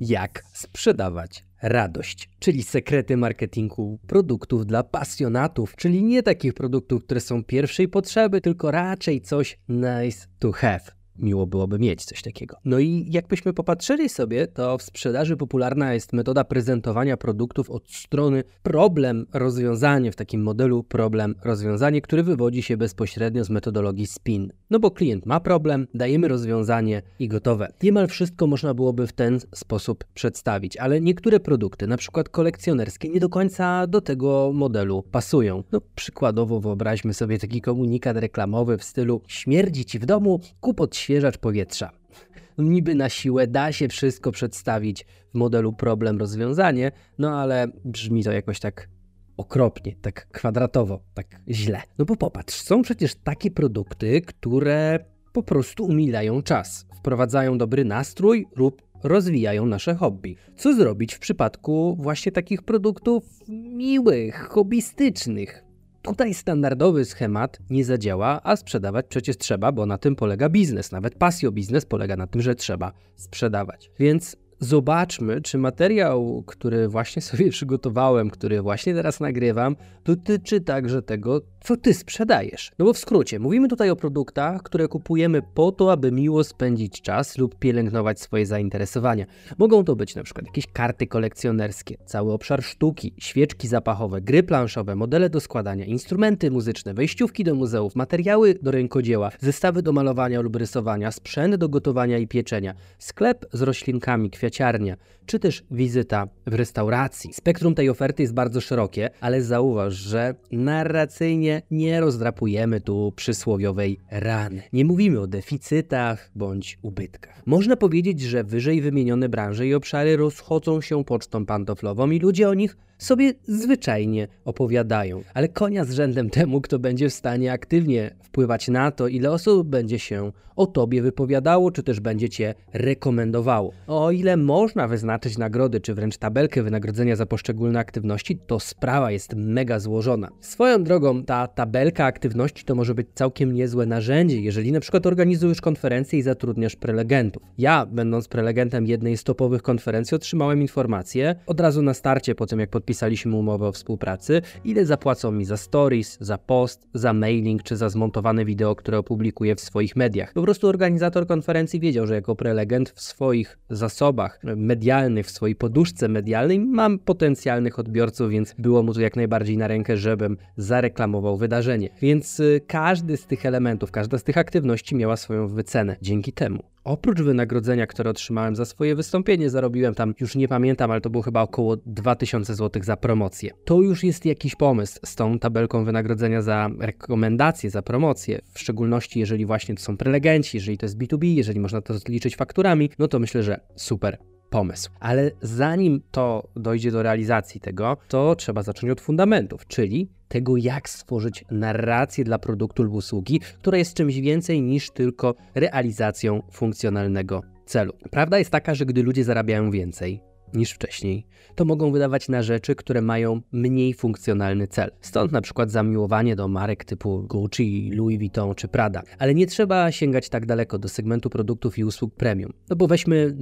Jak sprzedawać radość, czyli sekrety marketingu produktów dla pasjonatów, czyli nie takich produktów, które są pierwszej potrzeby, tylko raczej coś nice to have miło byłoby mieć coś takiego. No i jakbyśmy popatrzyli sobie, to w sprzedaży popularna jest metoda prezentowania produktów od strony problem, rozwiązanie w takim modelu problem, rozwiązanie, który wywodzi się bezpośrednio z metodologii SPIN. No bo klient ma problem, dajemy rozwiązanie i gotowe. Niemal wszystko można byłoby w ten sposób przedstawić, ale niektóre produkty, na przykład kolekcjonerskie, nie do końca do tego modelu pasują. No przykładowo wyobraźmy sobie taki komunikat reklamowy w stylu śmierdzi ci w domu, kup od odświeżacz powietrza. Niby na siłę da się wszystko przedstawić w modelu problem-rozwiązanie, no ale brzmi to jakoś tak okropnie, tak kwadratowo, tak źle. No bo popatrz, są przecież takie produkty, które po prostu umilają czas, wprowadzają dobry nastrój lub rozwijają nasze hobby. Co zrobić w przypadku właśnie takich produktów miłych, hobbystycznych? Tutaj standardowy schemat nie zadziała, a sprzedawać przecież trzeba, bo na tym polega biznes. Nawet pasjo biznes polega na tym, że trzeba sprzedawać. Więc zobaczmy, czy materiał, który właśnie sobie przygotowałem, który właśnie teraz nagrywam, dotyczy także tego, co ty sprzedajesz. No bo w skrócie, mówimy tutaj o produktach, które kupujemy po to, aby miło spędzić czas lub pielęgnować swoje zainteresowania. Mogą to być na przykład jakieś karty kolekcjonerskie, cały obszar sztuki, świeczki zapachowe, gry planszowe, modele do składania, instrumenty muzyczne, wejściówki do muzeów, materiały do rękodzieła, zestawy do malowania lub rysowania, sprzęt do gotowania i pieczenia, sklep z roślinkami, kwiaciarnia, czy też wizyta w restauracji. Spektrum tej oferty jest bardzo szerokie, ale zauważ, że narracyjnie nie rozdrapujemy tu przysłowiowej rany. Nie mówimy o deficytach bądź ubytkach. Można powiedzieć, że wyżej wymienione branże i obszary rozchodzą się pocztą pantoflową i ludzie o nich sobie zwyczajnie opowiadają. Ale konia z rzędem temu, kto będzie w stanie aktywnie wpływać na to, ile osób będzie się o tobie wypowiadało, czy też będzie cię rekomendowało. O ile można wyznaczyć nagrody, czy wręcz tabelkę wynagrodzenia za poszczególne aktywności, to sprawa jest mega złożona. Swoją drogą, ta tabelka aktywności to może być całkiem niezłe narzędzie, jeżeli na przykład organizujesz konferencję i zatrudniasz prelegentów. Ja, będąc prelegentem jednej z topowych konferencji, otrzymałem informację od razu na starcie, po tym jak podpisaliśmy umowę o współpracy, ile zapłacą mi za stories, za post, za mailing czy za zmontowane wideo, które opublikuję w swoich mediach. Po prostu organizator konferencji wiedział, że jako prelegent w swoich zasobach medialnych, w swojej poduszce medialnej mam potencjalnych odbiorców, więc było mu to jak najbardziej na rękę, żebym zareklamował wydarzenie. Więc y, każdy z tych elementów, każda z tych aktywności miała swoją wycenę. Dzięki temu Oprócz wynagrodzenia, które otrzymałem za swoje wystąpienie, zarobiłem tam, już nie pamiętam, ale to było chyba około 2000 zł za promocję. To już jest jakiś pomysł z tą tabelką wynagrodzenia za rekomendacje, za promocję, w szczególności jeżeli właśnie to są prelegenci, jeżeli to jest B2B, jeżeli można to zliczyć fakturami, no to myślę, że super pomysł. Ale zanim to dojdzie do realizacji tego, to trzeba zacząć od fundamentów, czyli tego, jak stworzyć narrację dla produktu lub usługi, która jest czymś więcej niż tylko realizacją funkcjonalnego celu. Prawda jest taka, że gdy ludzie zarabiają więcej, niż wcześniej, to mogą wydawać na rzeczy, które mają mniej funkcjonalny cel. Stąd na przykład zamiłowanie do marek typu Gucci, Louis Vuitton czy Prada. Ale nie trzeba sięgać tak daleko do segmentu produktów i usług premium. No bo weźmy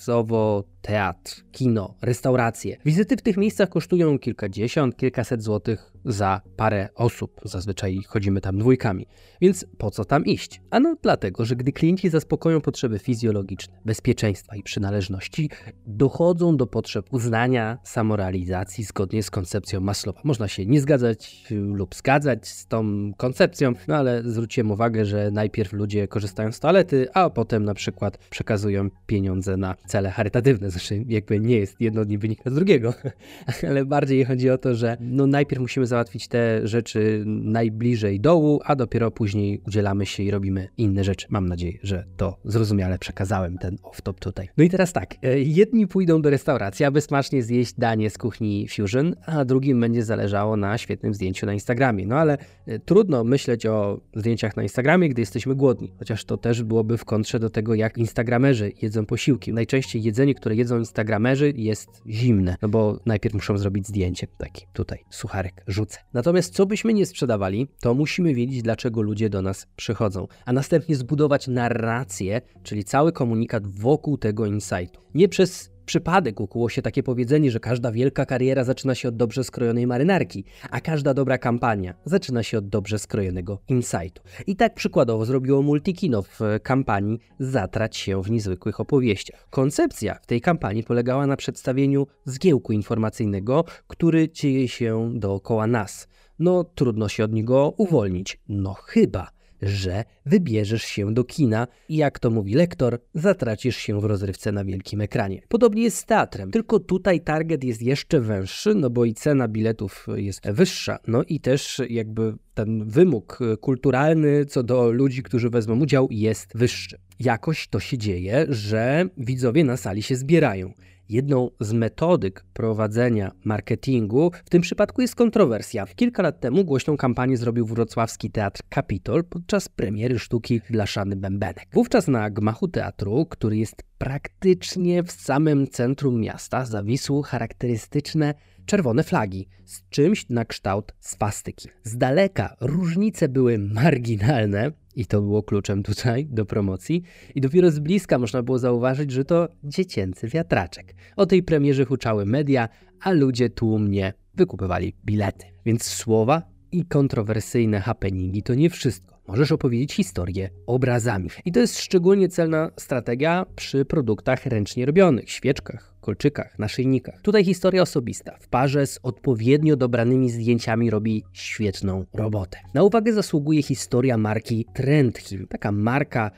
przykładowo teatr, kino, restauracje. Wizyty w tych miejscach kosztują kilkadziesiąt, kilkaset złotych za parę osób. Zazwyczaj chodzimy tam dwójkami. Więc po co tam iść? Ano dlatego, że gdy klienci zaspokoją potrzeby fizjologiczne, bezpieczeństwa i przynależności, dochodzą do potrzeb uznania, samorealizacji zgodnie z koncepcją Maslowa. Można się nie zgadzać lub zgadzać z tą koncepcją, no ale zwróciłem uwagę, że najpierw ludzie korzystają z toalety, a potem na przykład przekazują pieniądze na cele charytatywne, znaczy jakby nie jest jedno nie wynika z drugiego, ale bardziej chodzi o to, że no najpierw musimy załatwić te rzeczy najbliżej dołu, a dopiero później udzielamy się i robimy inne rzeczy. Mam nadzieję, że to zrozumiale przekazałem ten off-top tutaj. No i teraz tak, e, jedni pójdą do restauracji, aby smacznie zjeść danie z kuchni Fusion, a drugim będzie zależało na świetnym zdjęciu na Instagramie. No ale e, trudno myśleć o zdjęciach na Instagramie, gdy jesteśmy głodni, chociaż to też byłoby w kontrze do tego, jak instagramerzy jedzą posiłki. Najczęściej jedzenie, które jedzą instagramerzy jest zimne, no bo najpierw muszą zrobić zdjęcie. Taki tutaj sucharek rzucę. Natomiast co byśmy nie sprzedawali, to musimy wiedzieć, dlaczego ludzie do nas przychodzą, a następnie zbudować narrację, czyli cały komunikat wokół tego insightu. Nie przez przypadek ukuło się takie powiedzenie, że każda wielka kariera zaczyna się od dobrze skrojonej marynarki, a każda dobra kampania zaczyna się od dobrze skrojonego insightu. I tak przykładowo zrobiło Multikino w kampanii Zatrać się w niezwykłych opowieściach. Koncepcja w tej kampanii polegała na przedstawieniu zgiełku informacyjnego, który dzieje się dookoła nas. No, trudno się od niego uwolnić. No chyba że wybierzesz się do kina i jak to mówi lektor, zatracisz się w rozrywce na wielkim ekranie. Podobnie jest z teatrem, tylko tutaj target jest jeszcze węższy, no bo i cena biletów jest wyższa, no i też jakby ten wymóg kulturalny co do ludzi, którzy wezmą udział jest wyższy. Jakoś to się dzieje, że widzowie na sali się zbierają. Jedną z metodyk prowadzenia marketingu w tym przypadku jest kontrowersja. Kilka lat temu głośną kampanię zrobił wrocławski teatr Capitol podczas premiery sztuki Blaszany Bębenek. Wówczas na gmachu teatru, który jest praktycznie w samym centrum miasta, zawisły charakterystyczne czerwone flagi z czymś na kształt swastyki. Z daleka różnice były marginalne, i to było kluczem tutaj do promocji. I dopiero z bliska można było zauważyć, że to dziecięcy wiatraczek. O tej premierze huczały media, a ludzie tłumnie wykupywali bilety. Więc słowa i kontrowersyjne happeningi to nie wszystko. Możesz opowiedzieć historię obrazami. I to jest szczególnie celna strategia przy produktach ręcznie robionych, świeczkach, kolczykach, naszyjnikach. Tutaj historia osobista w parze z odpowiednio dobranymi zdjęciami robi świetną robotę. Na uwagę zasługuje historia marki Trendhim. Taka marka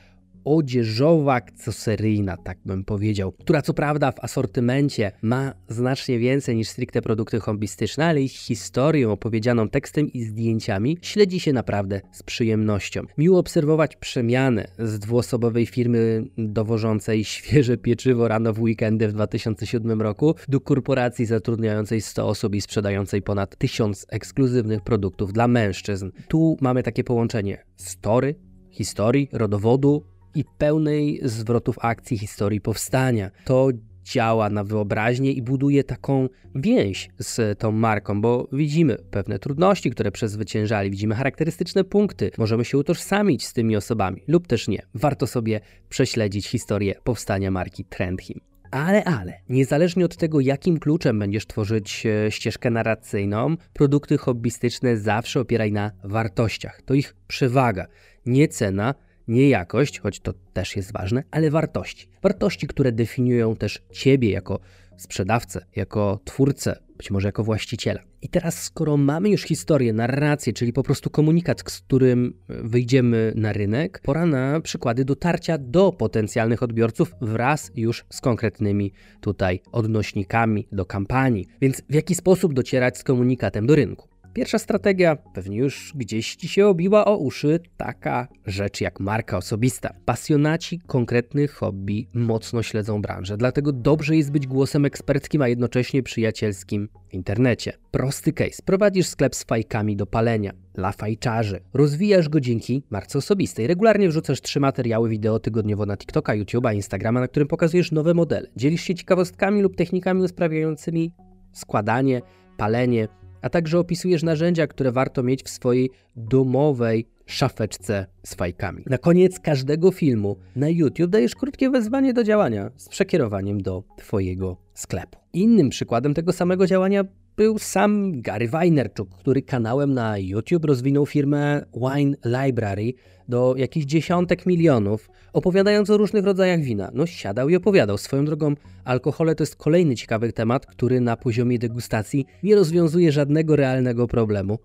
odzieżowa, akcesoryjna, tak bym powiedział, która co prawda w asortymencie ma znacznie więcej niż stricte produkty hobbystyczne, ale ich historię opowiedzianą tekstem i zdjęciami śledzi się naprawdę z przyjemnością. Miło obserwować przemianę z dwuosobowej firmy dowożącej świeże pieczywo rano w weekendy w 2007 roku do korporacji zatrudniającej 100 osób i sprzedającej ponad 1000 ekskluzywnych produktów dla mężczyzn. Tu mamy takie połączenie story, historii, rodowodu, i pełnej zwrotów akcji historii powstania. To działa na wyobraźnię i buduje taką więź z tą marką, bo widzimy pewne trudności, które przezwyciężali, widzimy charakterystyczne punkty, możemy się utożsamić z tymi osobami lub też nie. Warto sobie prześledzić historię powstania marki Trendhim. Ale, ale, niezależnie od tego, jakim kluczem będziesz tworzyć e, ścieżkę narracyjną, produkty hobbystyczne zawsze opieraj na wartościach. To ich przewaga, nie cena, nie jakość, choć to też jest ważne, ale wartości. Wartości, które definiują też Ciebie jako sprzedawcę, jako twórcę, być może jako właściciela. I teraz, skoro mamy już historię, narrację, czyli po prostu komunikat, z którym wyjdziemy na rynek, pora na przykłady dotarcia do potencjalnych odbiorców wraz już z konkretnymi tutaj odnośnikami do kampanii. Więc w jaki sposób docierać z komunikatem do rynku? Pierwsza strategia, pewnie już gdzieś ci się obiła o uszy, taka rzecz jak marka osobista. Pasjonaci konkretnych hobby mocno śledzą branżę, dlatego dobrze jest być głosem eksperckim, a jednocześnie przyjacielskim w internecie. Prosty case. Prowadzisz sklep z fajkami do palenia, dla fajczarzy. Rozwijasz go dzięki marce osobistej. Regularnie wrzucasz trzy materiały wideo tygodniowo na TikToka, YouTube'a, Instagrama, na którym pokazujesz nowe modele. Dzielisz się ciekawostkami lub technikami usprawiającymi składanie, palenie, a także opisujesz narzędzia, które warto mieć w swojej domowej szafeczce z fajkami. Na koniec każdego filmu na YouTube dajesz krótkie wezwanie do działania z przekierowaniem do Twojego sklepu. Innym przykładem tego samego działania był sam Gary Vaynerchuk, który kanałem na YouTube rozwinął firmę Wine Library do jakichś dziesiątek milionów, opowiadając o różnych rodzajach wina. No siadał i opowiadał. Swoją drogą, alkohole to jest kolejny ciekawy temat, który na poziomie degustacji nie rozwiązuje żadnego realnego problemu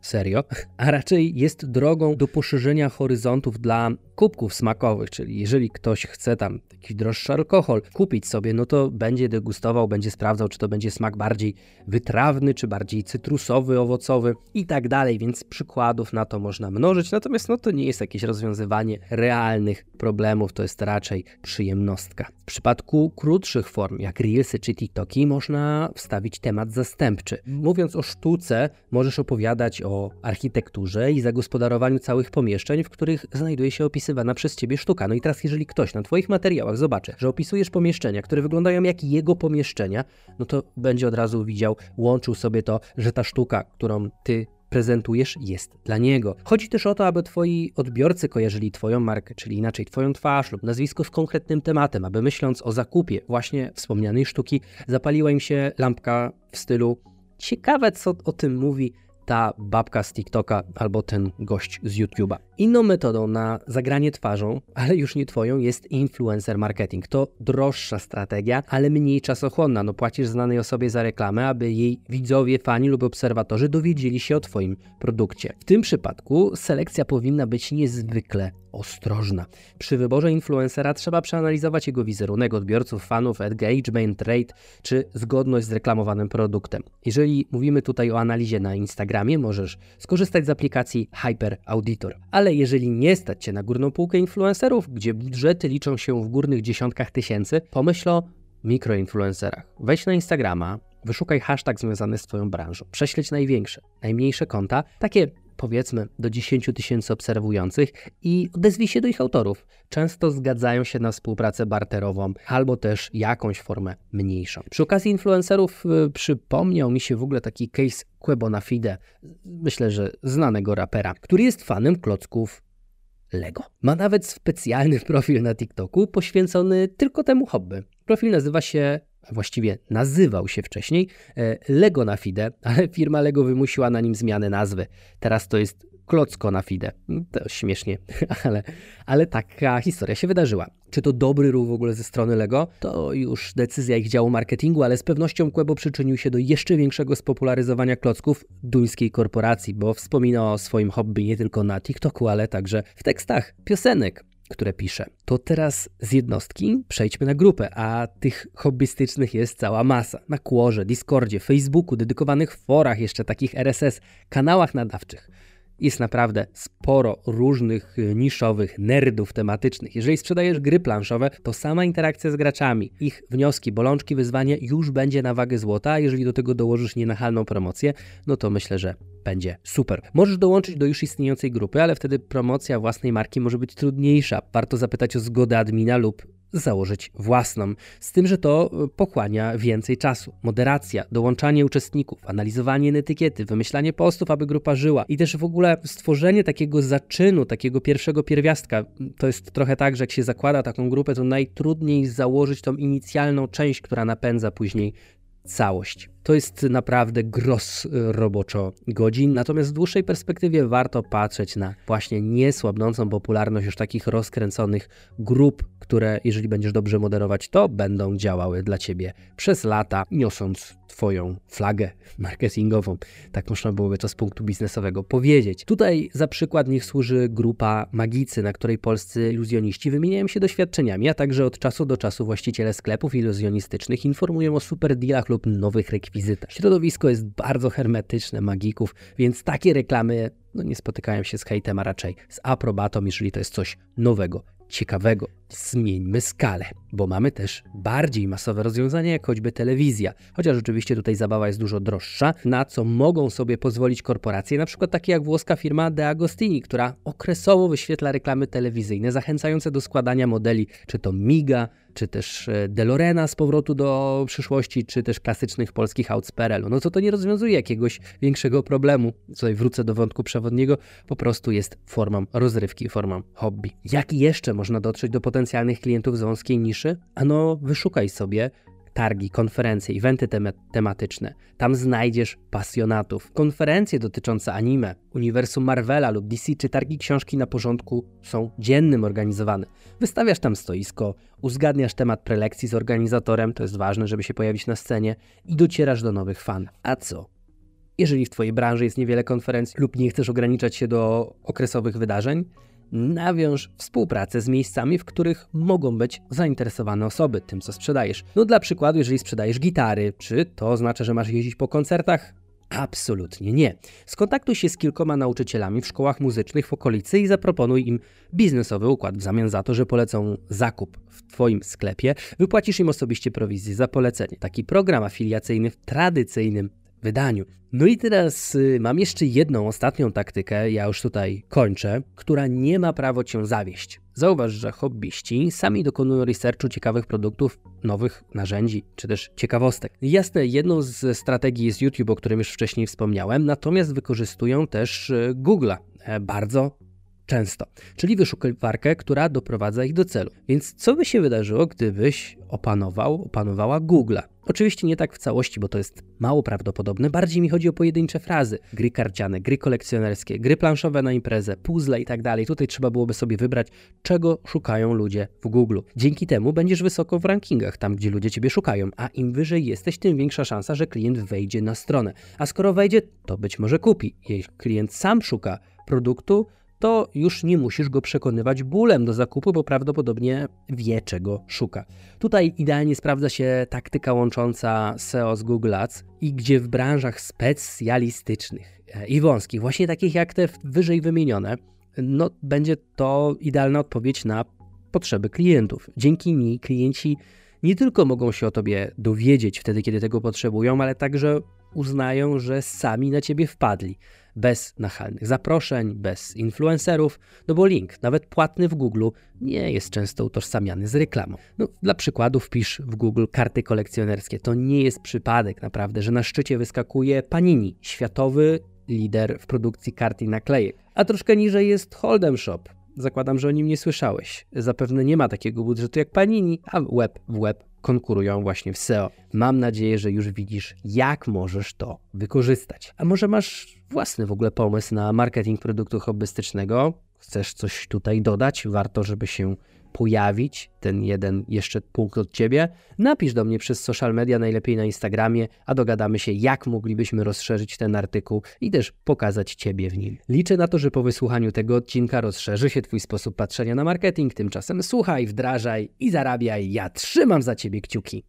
serio, a raczej jest drogą do poszerzenia horyzontów dla kubków smakowych, czyli jeżeli ktoś chce tam jakiś droższy alkohol kupić sobie, no to będzie degustował, będzie sprawdzał, czy to będzie smak bardziej wytrawny, czy bardziej cytrusowy, owocowy i tak dalej, więc przykładów na to można mnożyć, natomiast no to nie jest jakieś rozwiązywanie realnych problemów, to jest raczej przyjemnostka. W przypadku krótszych form, jak Reelsy czy TikToki, można wstawić temat zastępczy. Mówiąc o sztuce, możesz opowiadać o architekturze i zagospodarowaniu całych pomieszczeń, w których znajduje się opisywana przez ciebie sztuka. No i teraz, jeżeli ktoś na Twoich materiałach zobaczy, że opisujesz pomieszczenia, które wyglądają jak jego pomieszczenia, no to będzie od razu widział, łączył sobie to, że ta sztuka, którą ty prezentujesz, jest dla niego. Chodzi też o to, aby twoi odbiorcy kojarzyli twoją markę, czyli inaczej twoją twarz lub nazwisko z konkretnym tematem, aby myśląc o zakupie właśnie wspomnianej sztuki, zapaliła im się lampka w stylu ciekawe, co o tym mówi ta babka z TikToka albo ten gość z YouTube'a. Inną metodą na zagranie twarzą, ale już nie twoją, jest influencer marketing. To droższa strategia, ale mniej czasochłonna. No płacisz znanej osobie za reklamę, aby jej widzowie, fani lub obserwatorzy dowiedzieli się o twoim produkcie. W tym przypadku selekcja powinna być niezwykle ostrożna. Przy wyborze influencera trzeba przeanalizować jego wizerunek odbiorców, fanów, engagement rate czy zgodność z reklamowanym produktem. Jeżeli mówimy tutaj o analizie na Instagramie, możesz skorzystać z aplikacji Hyper Auditor. Ale jeżeli nie stać Cię na górną półkę influencerów, gdzie budżety liczą się w górnych dziesiątkach tysięcy, pomyśl o mikroinfluencerach. Wejdź na Instagrama, wyszukaj hashtag związany z Twoją branżą, prześledź największe, najmniejsze konta, takie powiedzmy do 10 tysięcy obserwujących i odezwij się do ich autorów. Często zgadzają się na współpracę barterową albo też jakąś formę mniejszą. Przy okazji influencerów y, przypomniał mi się w ogóle taki case Quebona Fide, myślę, że znanego rapera, który jest fanem klocków Lego. Ma nawet specjalny profil na TikToku poświęcony tylko temu hobby. Profil nazywa się właściwie nazywał się wcześniej e, Lego na Fide, ale firma Lego wymusiła na nim zmianę nazwy. Teraz to jest Klocko na Fide. No, to śmiesznie, ale, ale taka historia się wydarzyła. Czy to dobry ruch w ogóle ze strony Lego? To już decyzja ich działu marketingu, ale z pewnością Quebo przyczynił się do jeszcze większego spopularyzowania klocków duńskiej korporacji, bo wspomina o swoim hobby nie tylko na TikToku, ale także w tekstach piosenek które piszę. To teraz z jednostki przejdźmy na grupę, a tych hobbystycznych jest cała masa. Na Quorze, Discordzie, Facebooku, dedykowanych forach, jeszcze takich RSS, kanałach nadawczych. Jest naprawdę sporo różnych y, niszowych nerdów tematycznych. Jeżeli sprzedajesz gry planszowe, to sama interakcja z graczami, ich wnioski, bolączki, wyzwania już będzie na wagę złota, a jeżeli do tego dołożysz nienachalną promocję, no to myślę, że będzie super. Możesz dołączyć do już istniejącej grupy, ale wtedy promocja własnej marki może być trudniejsza. Warto zapytać o zgodę admina lub założyć własną, z tym, że to e, pochłania więcej czasu. Moderacja, dołączanie uczestników, analizowanie etykiety, wymyślanie postów, aby grupa żyła i też w ogóle stworzenie takiego zaczynu, takiego pierwszego pierwiastka. To jest trochę tak, że jak się zakłada taką grupę, to najtrudniej założyć tą inicjalną część, która napędza później całość. To jest naprawdę gros y, roboczo godzin, natomiast w dłuższej perspektywie warto patrzeć na właśnie niesłabnącą popularność już takich rozkręconych grup, które jeżeli będziesz dobrze moderować, to będą działały dla Ciebie przez lata, niosąc Twoją flagę marketingową. Tak można byłoby to z punktu biznesowego powiedzieć. Tutaj za przykład niech służy grupa Magicy, na której polscy iluzjoniści wymieniają się doświadczeniami, a także od czasu do czasu właściciele sklepów iluzjonistycznych informują o super dealach lub nowych rekwizytach. Środowisko jest bardzo hermetyczne magików, więc takie reklamy no, nie spotykają się z hejtem, a raczej z aprobatą, jeżeli to jest coś nowego ciekawego. Zmieńmy skalę, bo mamy też bardziej masowe rozwiązania, jak choćby telewizja. Chociaż oczywiście tutaj zabawa jest dużo droższa, na co mogą sobie pozwolić korporacje, na przykład takie jak włoska firma De Agostini, która okresowo wyświetla reklamy telewizyjne zachęcające do składania modeli, czy to Miga, czy też e, DeLorena z powrotu do przyszłości, czy też klasycznych polskich aut z PRL-u. No to to nie rozwiązuje jakiegoś większego problemu. Tutaj wrócę do wątku przewodniego, po prostu jest formą rozrywki, formą hobby. Jak jeszcze można dotrzeć do potencjalnych klientów z wąskiej niszy? Ano, wyszukaj sobie targi, konferencje, eventy tematyczne. Tam znajdziesz pasjonatów. Konferencje dotyczące anime, uniwersum Marvela lub DC czy targi książki na porządku są dziennym organizowane. Wystawiasz tam stoisko, uzgadniasz temat prelekcji z organizatorem, to jest ważne, żeby się pojawić na scenie i docierasz do nowych fanów. A co? Jeżeli w Twojej branży jest niewiele konferencji lub nie chcesz ograniczać się do okresowych wydarzeń, nawiąż współpracę z miejscami, w których mogą być zainteresowane osoby tym, co sprzedajesz. No dla przykładu, jeżeli sprzedajesz gitary, czy to oznacza, że masz jeździć po koncertach? Absolutnie nie. Skontaktuj się z kilkoma nauczycielami w szkołach muzycznych w okolicy i zaproponuj im biznesowy układ w zamian za to, że polecą zakup w Twoim sklepie. Wypłacisz im osobiście prowizję za polecenie. Taki program afiliacyjny w tradycyjnym wydaniu. No i teraz y, mam jeszcze jedną, ostatnią taktykę, ja już tutaj kończę, która nie ma prawo Cię zawieść. Zauważ, że hobbyści sami dokonują researchu ciekawych produktów, nowych narzędzi, czy też ciekawostek. Jasne, jedną z strategii jest YouTube, o którym już wcześniej wspomniałem, natomiast wykorzystują też y, Google'a e, bardzo często, czyli wyszukiwarkę, która doprowadza ich do celu. Więc co by się wydarzyło, gdybyś opanował, opanowała Google'a? Oczywiście nie tak w całości, bo to jest mało prawdopodobne. Bardziej mi chodzi o pojedyncze frazy. Gry karciane, gry kolekcjonerskie, gry planszowe na imprezę, puzzle i tak dalej. Tutaj trzeba byłoby sobie wybrać, czego szukają ludzie w Google. Dzięki temu będziesz wysoko w rankingach, tam gdzie ludzie ciebie szukają, a im wyżej jesteś, tym większa szansa, że klient wejdzie na stronę. A skoro wejdzie, to być może kupi. Jeśli klient sam szuka produktu, to już nie musisz go przekonywać bólem do zakupu, bo prawdopodobnie wie, czego szuka. Tutaj idealnie sprawdza się taktyka łącząca SEO z Google Ads i gdzie w branżach specjalistycznych i wąskich, właśnie takich jak te wyżej wymienione, no będzie to idealna odpowiedź na potrzeby klientów. Dzięki niej klienci nie tylko mogą się o tobie dowiedzieć wtedy, kiedy tego potrzebują, ale także uznają, że sami na ciebie wpadli bez nachalnych zaproszeń, bez influencerów, no bo link, nawet płatny w Google, nie jest często utożsamiany z reklamą. No, dla przykładu wpisz w Google karty kolekcjonerskie. To nie jest przypadek naprawdę, że na szczycie wyskakuje Panini, światowy lider w produkcji kart i naklejek. A troszkę niżej jest Hold'em Shop. Zakładam, że o nim nie słyszałeś. Zapewne nie ma takiego budżetu jak Panini, a web w web konkurują właśnie w SEO. Mam nadzieję, że już widzisz, jak możesz to wykorzystać. A może masz własny w ogóle pomysł na marketing produktu hobbystycznego? Chcesz coś tutaj dodać? Warto, żeby się pojawić ten jeden jeszcze punkt od Ciebie, napisz do mnie przez social media, najlepiej na Instagramie, a dogadamy się, jak moglibyśmy rozszerzyć ten artykuł i też pokazać Ciebie w nim. Liczę na to, że po wysłuchaniu tego odcinka rozszerzy się Twój sposób patrzenia na marketing. Tymczasem słuchaj, wdrażaj i zarabiaj. Ja trzymam za Ciebie kciuki.